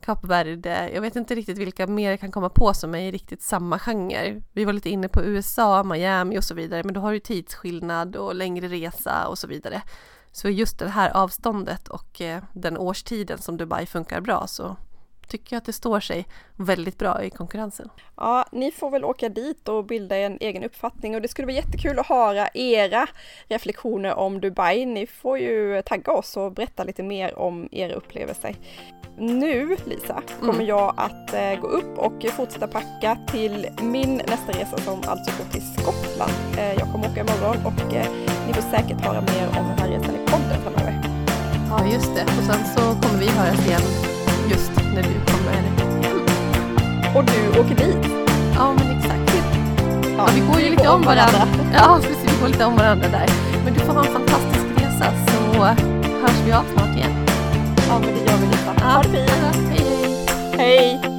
Kap Verde, jag vet inte riktigt vilka mer jag kan komma på som är i riktigt samma genre. Vi var lite inne på USA, Miami och så vidare, men då har du tidsskillnad och längre resa och så vidare. Så just det här avståndet och eh, den årstiden som Dubai funkar bra så, tycker att det står sig väldigt bra i konkurrensen. Ja, ni får väl åka dit och bilda en egen uppfattning och det skulle vara jättekul att höra era reflektioner om Dubai. Ni får ju tagga oss och berätta lite mer om era upplevelser. Nu, Lisa, kommer mm. jag att eh, gå upp och fortsätta packa till min nästa resa som alltså går till Skottland. Eh, jag kommer åka imorgon och eh, ni får säkert höra mer om den här resan i podden framöver. Ja, just det. Och sen så kommer vi höras igen när du kommer hem. Och du åker dit? Ja, men exakt. Ja, vi går ju lite om varandra. Ja, precis. Vi går lite om varandra där. Men du får ha en fantastisk resa så hörs vi av snart igen. Ja, men det gör vi. Ha det fint. Hej. Hej.